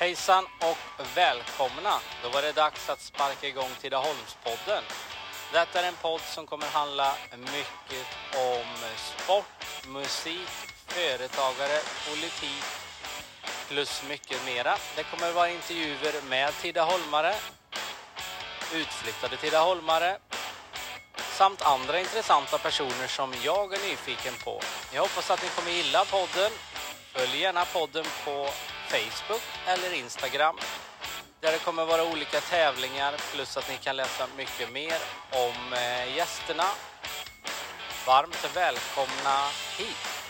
Hejsan och välkomna! Då var det dags att sparka igång Tidaholmspodden. Detta är en podd som kommer handla mycket om sport, musik, företagare, politik plus mycket mera. Det kommer vara intervjuer med Tidaholmare, utflyttade Tidaholmare samt andra intressanta personer som jag är nyfiken på. Jag hoppas att ni kommer gilla podden. Följ gärna podden på Facebook eller Instagram där det kommer vara olika tävlingar plus att ni kan läsa mycket mer om eh, gästerna. Varmt välkomna hit!